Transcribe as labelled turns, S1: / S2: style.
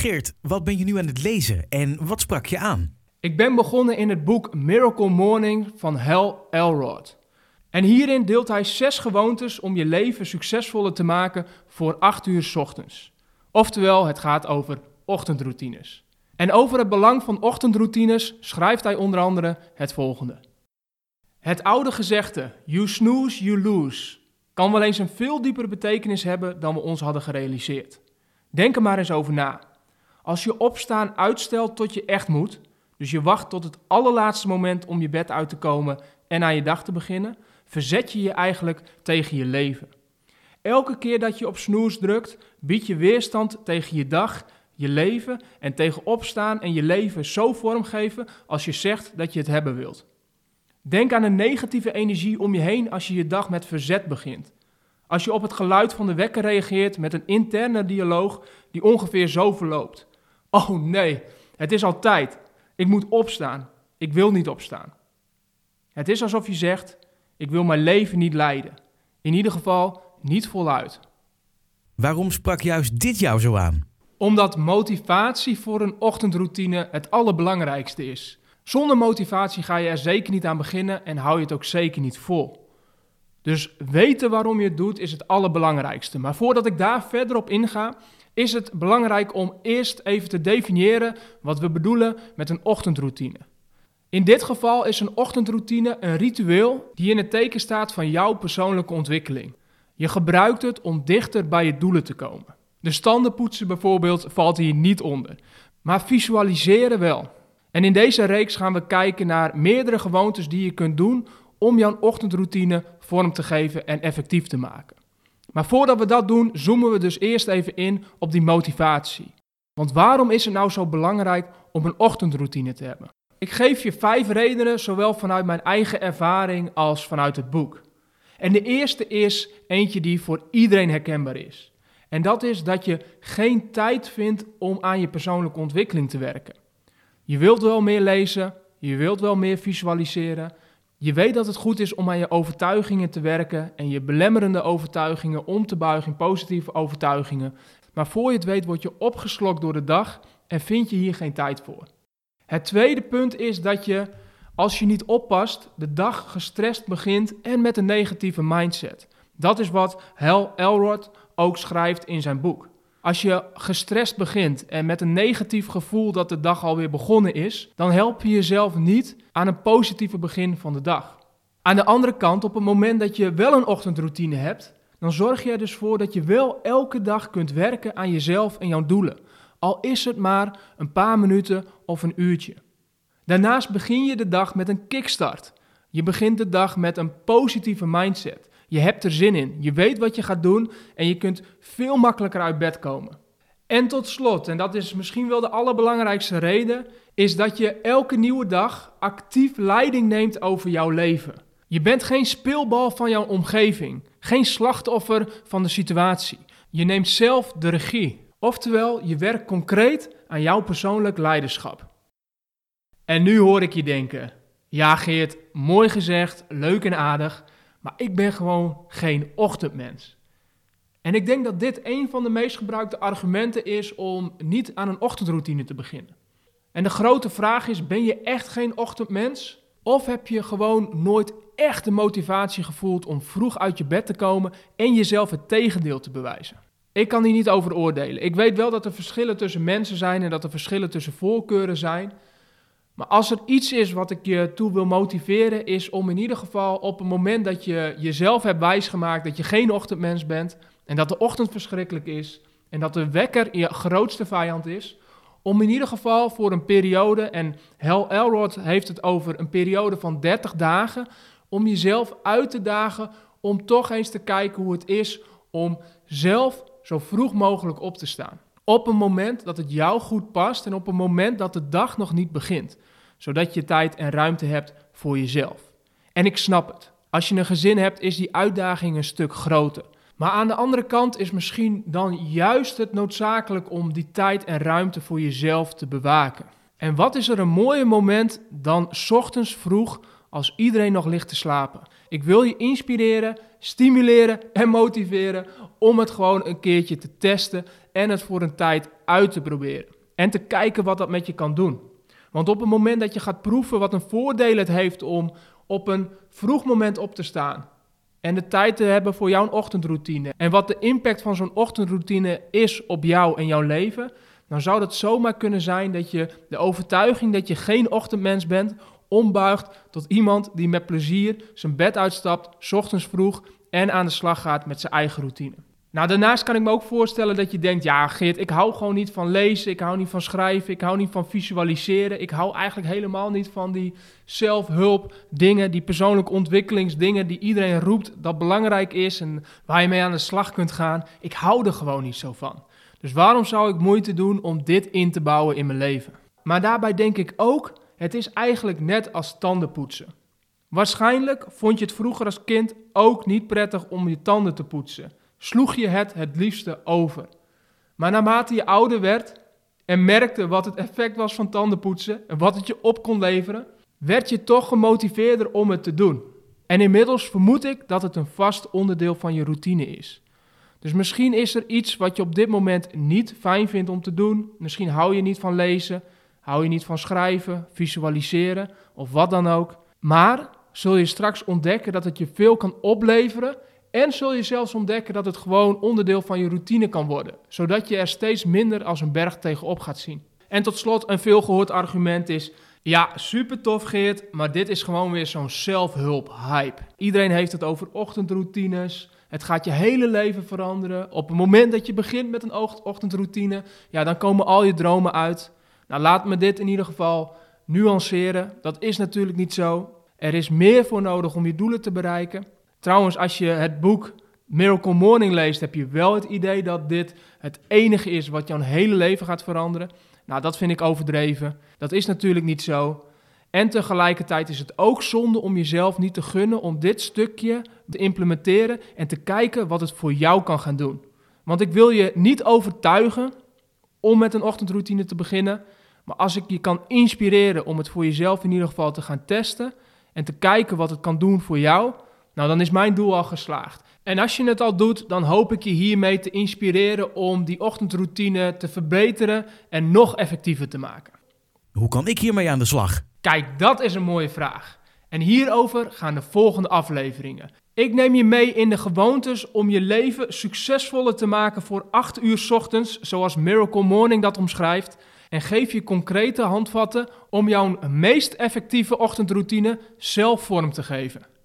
S1: Geert, wat ben je nu aan het lezen en wat sprak je aan?
S2: Ik ben begonnen in het boek Miracle Morning van Hal Elrod. En hierin deelt hij zes gewoontes om je leven succesvoller te maken voor acht uur 's ochtends. Oftewel, het gaat over ochtendroutines. En over het belang van ochtendroutines schrijft hij onder andere het volgende. Het oude gezegde, you snooze, you lose, kan wel eens een veel diepere betekenis hebben dan we ons hadden gerealiseerd. Denk er maar eens over na. Als je opstaan uitstelt tot je echt moet, dus je wacht tot het allerlaatste moment om je bed uit te komen en aan je dag te beginnen, verzet je je eigenlijk tegen je leven. Elke keer dat je op snoes drukt, bied je weerstand tegen je dag, je leven en tegen opstaan en je leven zo vormgeven als je zegt dat je het hebben wilt. Denk aan de negatieve energie om je heen als je je dag met verzet begint. Als je op het geluid van de wekker reageert met een interne dialoog die ongeveer zo verloopt. Oh nee, het is al tijd. Ik moet opstaan. Ik wil niet opstaan. Het is alsof je zegt: Ik wil mijn leven niet leiden. In ieder geval niet voluit.
S1: Waarom sprak juist dit jou zo aan?
S2: Omdat motivatie voor een ochtendroutine het allerbelangrijkste is. Zonder motivatie ga je er zeker niet aan beginnen en hou je het ook zeker niet vol. Dus weten waarom je het doet is het allerbelangrijkste. Maar voordat ik daar verder op inga, is het belangrijk om eerst even te definiëren wat we bedoelen met een ochtendroutine. In dit geval is een ochtendroutine een ritueel die in het teken staat van jouw persoonlijke ontwikkeling. Je gebruikt het om dichter bij je doelen te komen. De standen poetsen bijvoorbeeld valt hier niet onder, maar visualiseren wel. En in deze reeks gaan we kijken naar meerdere gewoontes die je kunt doen om jouw ochtendroutine vorm te geven en effectief te maken. Maar voordat we dat doen, zoomen we dus eerst even in op die motivatie. Want waarom is het nou zo belangrijk om een ochtendroutine te hebben? Ik geef je vijf redenen, zowel vanuit mijn eigen ervaring als vanuit het boek. En de eerste is eentje die voor iedereen herkenbaar is. En dat is dat je geen tijd vindt om aan je persoonlijke ontwikkeling te werken. Je wilt wel meer lezen, je wilt wel meer visualiseren. Je weet dat het goed is om aan je overtuigingen te werken en je belemmerende overtuigingen om te buigen in positieve overtuigingen. Maar voor je het weet word je opgeslokt door de dag en vind je hier geen tijd voor. Het tweede punt is dat je, als je niet oppast, de dag gestrest begint en met een negatieve mindset. Dat is wat Hal Elrod ook schrijft in zijn boek. Als je gestrest begint en met een negatief gevoel dat de dag alweer begonnen is, dan help je jezelf niet aan een positieve begin van de dag. Aan de andere kant, op het moment dat je wel een ochtendroutine hebt, dan zorg je er dus voor dat je wel elke dag kunt werken aan jezelf en jouw doelen. Al is het maar een paar minuten of een uurtje. Daarnaast begin je de dag met een kickstart. Je begint de dag met een positieve mindset. Je hebt er zin in. Je weet wat je gaat doen en je kunt veel makkelijker uit bed komen. En tot slot, en dat is misschien wel de allerbelangrijkste reden, is dat je elke nieuwe dag actief leiding neemt over jouw leven. Je bent geen speelbal van jouw omgeving, geen slachtoffer van de situatie. Je neemt zelf de regie. Oftewel, je werkt concreet aan jouw persoonlijk leiderschap. En nu hoor ik je denken: ja, Geert, mooi gezegd, leuk en aardig, maar ik ben gewoon geen ochtendmens. En ik denk dat dit een van de meest gebruikte argumenten is om niet aan een ochtendroutine te beginnen. En de grote vraag is: ben je echt geen ochtendmens? Of heb je gewoon nooit echt de motivatie gevoeld om vroeg uit je bed te komen en jezelf het tegendeel te bewijzen? Ik kan hier niet over oordelen. Ik weet wel dat er verschillen tussen mensen zijn en dat er verschillen tussen voorkeuren zijn. Maar als er iets is wat ik je toe wil motiveren, is om in ieder geval op het moment dat je jezelf hebt wijsgemaakt dat je geen ochtendmens bent en dat de ochtend verschrikkelijk is en dat de wekker je grootste vijand is, om in ieder geval voor een periode, en Hal Elrod heeft het over een periode van 30 dagen, om jezelf uit te dagen om toch eens te kijken hoe het is om zelf zo vroeg mogelijk op te staan. Op een moment dat het jou goed past en op een moment dat de dag nog niet begint. Zodat je tijd en ruimte hebt voor jezelf. En ik snap het. Als je een gezin hebt, is die uitdaging een stuk groter. Maar aan de andere kant is misschien dan juist het noodzakelijk om die tijd en ruimte voor jezelf te bewaken. En wat is er een mooier moment dan ochtends vroeg als iedereen nog ligt te slapen. Ik wil je inspireren, stimuleren en motiveren om het gewoon een keertje te testen en het voor een tijd uit te proberen. En te kijken wat dat met je kan doen. Want op het moment dat je gaat proeven wat een voordeel het heeft om op een vroeg moment op te staan en de tijd te hebben voor jouw ochtendroutine en wat de impact van zo'n ochtendroutine is op jou en jouw leven, dan zou het zomaar kunnen zijn dat je de overtuiging dat je geen ochtendmens bent ombuigt tot iemand die met plezier zijn bed uitstapt, ochtends vroeg en aan de slag gaat met zijn eigen routine. Nou, daarnaast kan ik me ook voorstellen dat je denkt: ja, Geert, ik hou gewoon niet van lezen, ik hou niet van schrijven, ik hou niet van visualiseren. Ik hou eigenlijk helemaal niet van die zelfhulp dingen, die persoonlijke ontwikkelingsdingen die iedereen roept dat belangrijk is en waar je mee aan de slag kunt gaan. Ik hou er gewoon niet zo van. Dus waarom zou ik moeite doen om dit in te bouwen in mijn leven? Maar daarbij denk ik ook: het is eigenlijk net als tandenpoetsen. Waarschijnlijk vond je het vroeger als kind ook niet prettig om je tanden te poetsen sloeg je het het liefste over. Maar naarmate je ouder werd en merkte wat het effect was van tandenpoetsen en wat het je op kon leveren, werd je toch gemotiveerder om het te doen. En inmiddels vermoed ik dat het een vast onderdeel van je routine is. Dus misschien is er iets wat je op dit moment niet fijn vindt om te doen. Misschien hou je niet van lezen, hou je niet van schrijven, visualiseren of wat dan ook. Maar zul je straks ontdekken dat het je veel kan opleveren en zul je zelfs ontdekken dat het gewoon onderdeel van je routine kan worden, zodat je er steeds minder als een berg tegenop gaat zien. En tot slot, een veelgehoord argument is: ja, super tof Geert, maar dit is gewoon weer zo'n zelfhulp-hype. Iedereen heeft het over ochtendroutines. Het gaat je hele leven veranderen. Op het moment dat je begint met een ochtendroutine, ja, dan komen al je dromen uit. Nou, laat me dit in ieder geval nuanceren. Dat is natuurlijk niet zo. Er is meer voor nodig om je doelen te bereiken. Trouwens, als je het boek Miracle Morning leest, heb je wel het idee dat dit het enige is wat jouw hele leven gaat veranderen. Nou, dat vind ik overdreven. Dat is natuurlijk niet zo. En tegelijkertijd is het ook zonde om jezelf niet te gunnen om dit stukje te implementeren en te kijken wat het voor jou kan gaan doen. Want ik wil je niet overtuigen om met een ochtendroutine te beginnen. Maar als ik je kan inspireren om het voor jezelf in ieder geval te gaan testen en te kijken wat het kan doen voor jou, nou, dan is mijn doel al geslaagd. En als je het al doet, dan hoop ik je hiermee te inspireren om die ochtendroutine te verbeteren en nog effectiever te maken.
S1: Hoe kan ik hiermee aan de slag?
S2: Kijk, dat is een mooie vraag. En hierover gaan de volgende afleveringen. Ik neem je mee in de gewoontes om je leven succesvoller te maken voor 8 uur ochtends, zoals Miracle Morning dat omschrijft. En geef je concrete handvatten om jouw meest effectieve ochtendroutine zelf vorm te geven.